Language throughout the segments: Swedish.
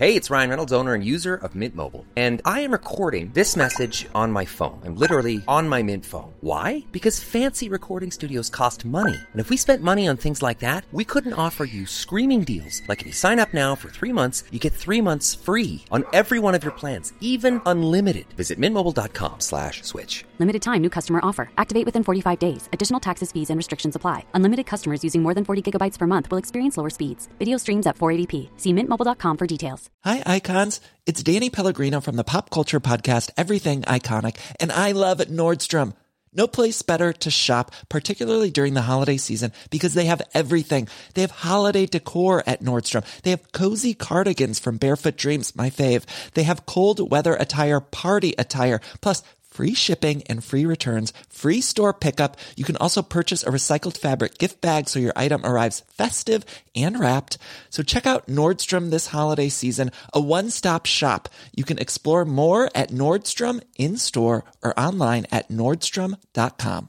Hey, it's Ryan Reynolds, owner and user of Mint Mobile. And I am recording this message on my phone. I'm literally on my Mint phone. Why? Because fancy recording studios cost money. And if we spent money on things like that, we couldn't offer you screaming deals. Like if you sign up now for three months, you get three months free on every one of your plans, even unlimited. Visit mintmobile.com slash switch. Limited time, new customer offer. Activate within 45 days. Additional taxes, fees, and restrictions apply. Unlimited customers using more than 40 gigabytes per month will experience lower speeds. Video streams at 480p. See mintmobile.com for details. Hi, icons. It's Danny Pellegrino from the pop culture podcast Everything Iconic, and I love Nordstrom. No place better to shop, particularly during the holiday season, because they have everything. They have holiday decor at Nordstrom. They have cozy cardigans from Barefoot Dreams, my fave. They have cold weather attire, party attire, plus free shipping and free returns, free store pickup. You can also purchase a recycled fabric gift bag so your item arrives festive and wrapped. So check out Nordstrom this holiday season, a one-stop shop. You can explore more at Nordstrom in-store or online at nordstrom.com.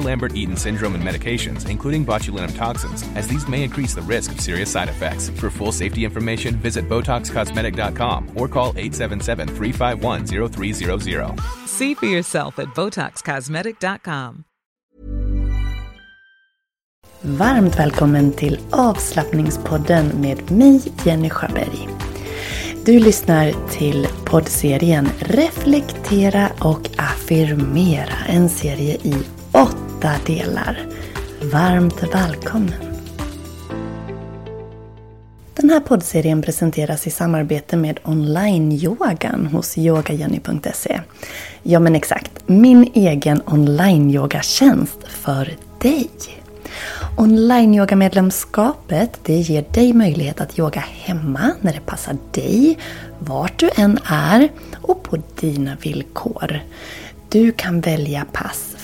Lambert Eaton syndrome and medications, including botulinum toxins, as these may increase the risk of serious side effects. For full safety information, visit BotoxCosmetic.com or call 877 351 0300. See for yourself at BotoxCosmetic.com. Varmt välkommen till avslappningspodden med mig, Jenny Sjöberg. Du lyssnar till poddserien Reflektera och affirmera. En serie i åtta delar. Varmt välkommen! Den här poddserien presenteras i samarbete med online-yogan hos yogajenny.se. Ja men exakt, min egen online-yogatjänst för dig. Online-yogamedlemskapet det ger dig möjlighet att yoga hemma när det passar dig, vart du än är och på dina villkor. Du kan välja pass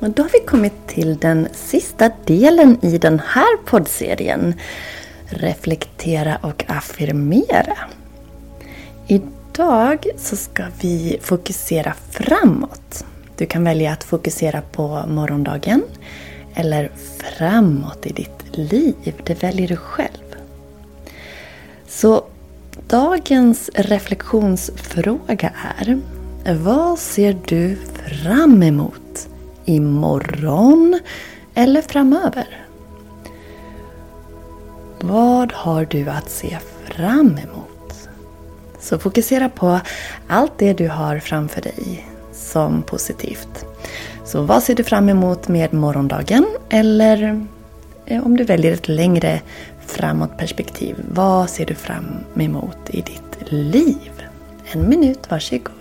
Och då har vi kommit till den sista delen i den här poddserien. Reflektera och affirmera. Idag så ska vi fokusera framåt. Du kan välja att fokusera på morgondagen eller framåt i ditt liv. Det väljer du själv. Så dagens reflektionsfråga är Vad ser du fram emot imorgon eller framöver? Vad har du att se fram emot? Så fokusera på allt det du har framför dig som positivt. Så vad ser du fram emot med morgondagen? Eller eh, om du väljer ett längre framåtperspektiv, vad ser du fram emot i ditt liv? En minut, varsågod.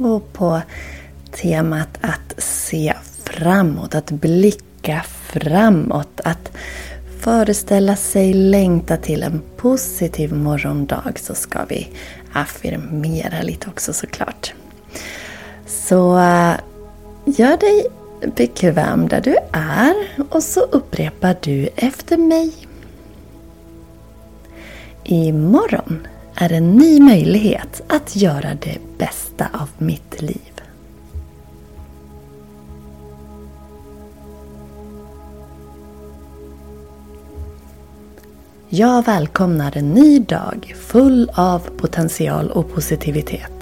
Och på temat att se framåt, att blicka framåt, att föreställa sig längta till en positiv morgondag så ska vi affirmera lite också såklart. Så eh, gör dig bekväm där du är och så upprepar du efter mig. Imorgon är en ny möjlighet att göra det bästa av mitt liv. Jag välkomnar en ny dag full av potential och positivitet.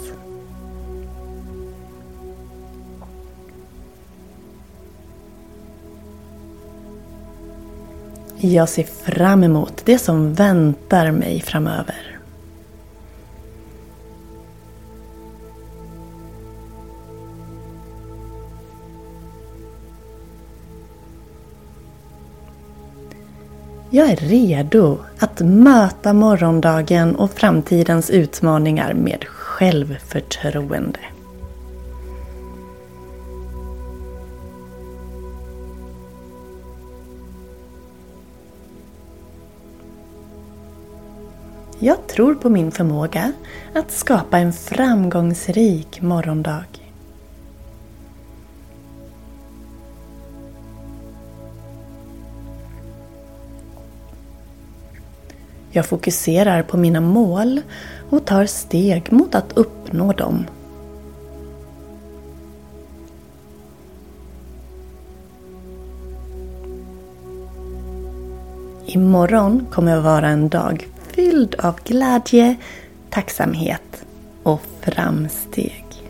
Jag ser fram emot det som väntar mig framöver. Jag är redo att möta morgondagen och framtidens utmaningar med självförtroende. Jag tror på min förmåga att skapa en framgångsrik morgondag. Jag fokuserar på mina mål och tar steg mot att uppnå dem. Imorgon kommer att vara en dag fylld av glädje, tacksamhet och framsteg.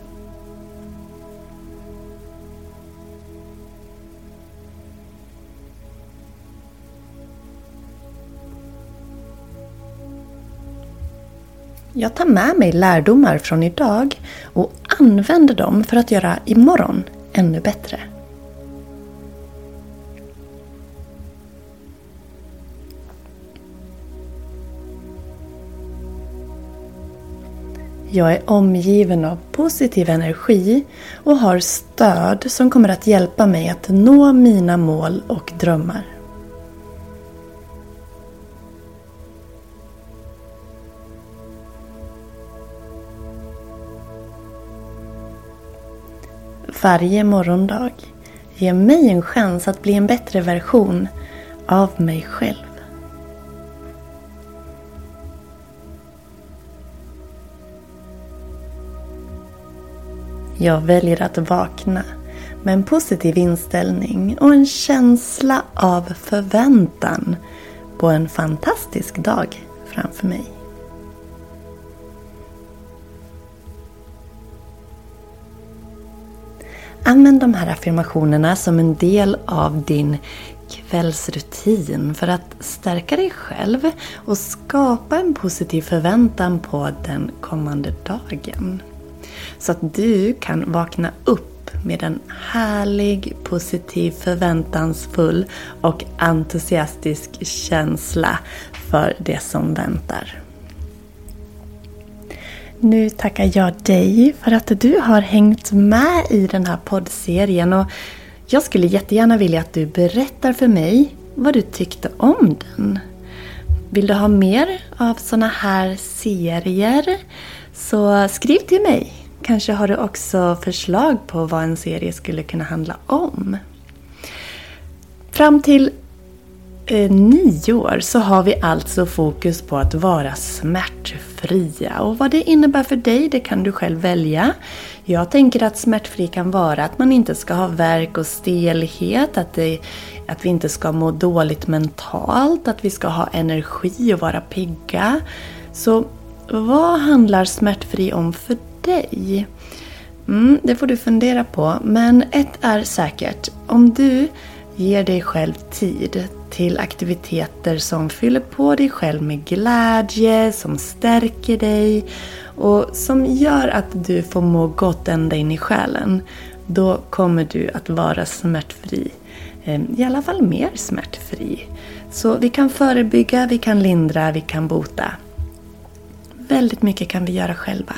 Jag tar med mig lärdomar från idag och använder dem för att göra imorgon ännu bättre. Jag är omgiven av positiv energi och har stöd som kommer att hjälpa mig att nå mina mål och drömmar. Varje morgondag ger mig en chans att bli en bättre version av mig själv. Jag väljer att vakna med en positiv inställning och en känsla av förväntan på en fantastisk dag framför mig. Använd de här affirmationerna som en del av din kvällsrutin för att stärka dig själv och skapa en positiv förväntan på den kommande dagen. Så att du kan vakna upp med en härlig, positiv, förväntansfull och entusiastisk känsla för det som väntar. Nu tackar jag dig för att du har hängt med i den här poddserien och jag skulle jättegärna vilja att du berättar för mig vad du tyckte om den. Vill du ha mer av såna här serier så skriv till mig. Kanske har du också förslag på vad en serie skulle kunna handla om. Fram till nyår nio år så har vi alltså fokus på att vara smärtfria. Och vad det innebär för dig, det kan du själv välja. Jag tänker att smärtfri kan vara att man inte ska ha värk och stelhet, att, det, att vi inte ska må dåligt mentalt, att vi ska ha energi och vara pigga. Så vad handlar smärtfri om för dig? Mm, det får du fundera på. Men ett är säkert. Om du ger dig själv tid till aktiviteter som fyller på dig själv med glädje, som stärker dig och som gör att du får må gott ända in i själen. Då kommer du att vara smärtfri. Ehm, I alla fall mer smärtfri. Så vi kan förebygga, vi kan lindra, vi kan bota. Väldigt mycket kan vi göra själva.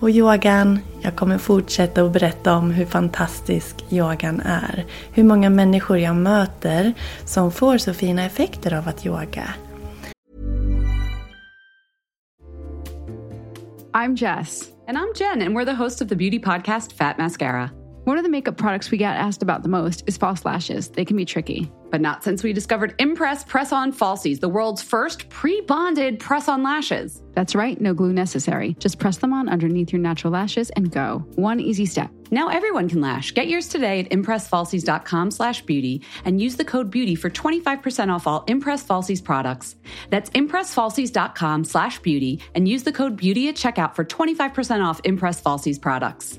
Och yogan, jag kommer fortsätta att berätta om hur fantastisk yogan är. Hur många människor jag möter som får så fina effekter av att yoga. I'm Jess. And I'm Jen, and we're the host of the beauty podcast Fat Mascara. One of the makeup products we get asked about the most is false lashes. They can be tricky. But not since we discovered Impress Press On Falsies, the world's first pre bonded press on lashes. That's right, no glue necessary. Just press them on underneath your natural lashes and go. One easy step. Now everyone can lash. Get yours today at impressfalsies.com slash beauty and use the code beauty for 25% off all Impress Falsies products. That's impressfalsies.com slash beauty and use the code beauty at checkout for 25% off Impress Falsies products.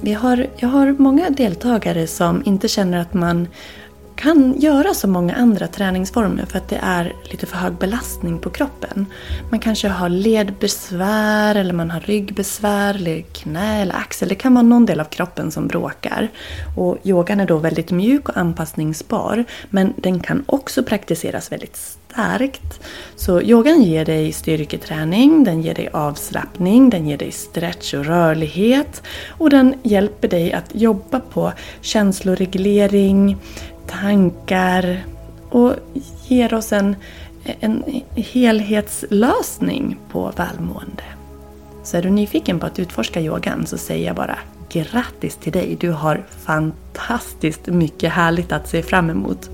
Vi har, jag har många deltagare som inte känner att man kan göra som många andra träningsformer för att det är lite för hög belastning på kroppen. Man kanske har ledbesvär eller man har ryggbesvär eller knä eller axel. Det kan vara någon del av kroppen som bråkar. Och yogan är då väldigt mjuk och anpassningsbar men den kan också praktiseras väldigt starkt. Så yogan ger dig styrketräning, den ger dig avslappning, den ger dig stretch och rörlighet och den hjälper dig att jobba på känsloreglering, tankar och ger oss en, en helhetslösning på välmående. Så är du nyfiken på att utforska yogan så säger jag bara grattis till dig. Du har fantastiskt mycket härligt att se fram emot.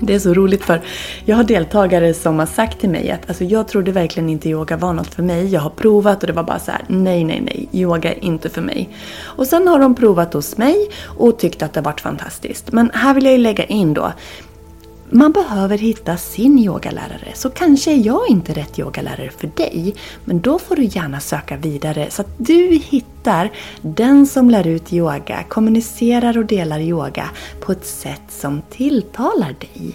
Det är så roligt för jag har deltagare som har sagt till mig att alltså, jag trodde verkligen inte yoga var något för mig. Jag har provat och det var bara så här: nej, nej, nej, yoga är inte för mig. Och sen har de provat hos mig och tyckt att det varit fantastiskt. Men här vill jag ju lägga in då, man behöver hitta sin yogalärare. Så kanske är jag inte rätt yogalärare för dig. Men då får du gärna söka vidare så att du hittar den som lär ut yoga, kommunicerar och delar yoga på ett sätt som tilltalar dig.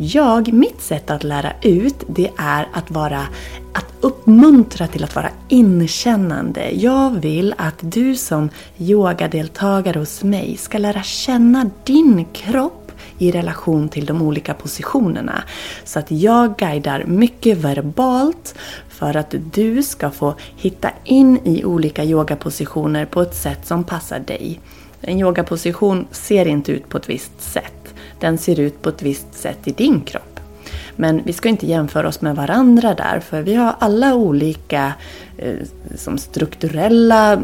Jag, mitt sätt att lära ut, det är att vara att uppmuntra till att vara inkännande. Jag vill att du som yogadeltagare hos mig ska lära känna din kropp i relation till de olika positionerna. Så att jag guidar mycket verbalt för att du ska få hitta in i olika yogapositioner på ett sätt som passar dig. En yogaposition ser inte ut på ett visst sätt. Den ser ut på ett visst sätt i din kropp. Men vi ska inte jämföra oss med varandra där, för vi har alla olika eh, som strukturella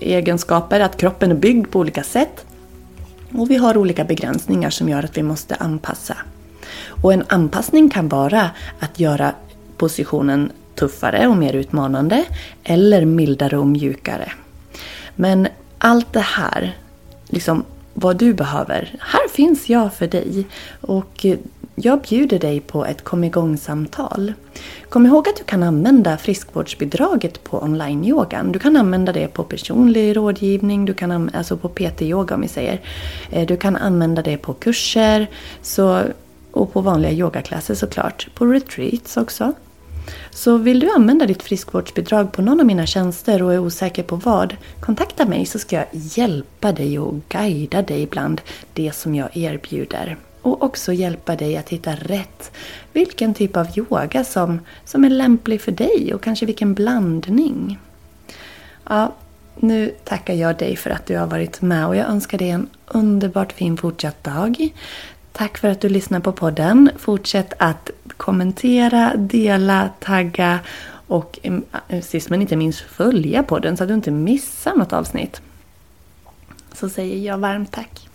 egenskaper, att kroppen är byggd på olika sätt. Och vi har olika begränsningar som gör att vi måste anpassa. Och en anpassning kan vara att göra positionen tuffare och mer utmanande eller mildare och mjukare. Men allt det här, liksom vad du behöver, här finns jag för dig. Och jag bjuder dig på ett kom igång-samtal. Kom ihåg att du kan använda friskvårdsbidraget på online-yogan. Du kan använda det på personlig rådgivning, du kan alltså på PT-yoga om vi säger. Eh, du kan använda det på kurser så, och på vanliga yogaklasser såklart. På retreats också. Så vill du använda ditt friskvårdsbidrag på någon av mina tjänster och är osäker på vad, kontakta mig så ska jag hjälpa dig och guida dig bland det som jag erbjuder. Och också hjälpa dig att hitta rätt. Vilken typ av yoga som, som är lämplig för dig och kanske vilken blandning. Ja, nu tackar jag dig för att du har varit med och jag önskar dig en underbart fin fortsatt dag. Tack för att du lyssnar på podden. Fortsätt att kommentera, dela, tagga och mm, äh, sist men inte minst följa podden så att du inte missar något avsnitt. Så säger jag varmt tack.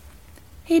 Hej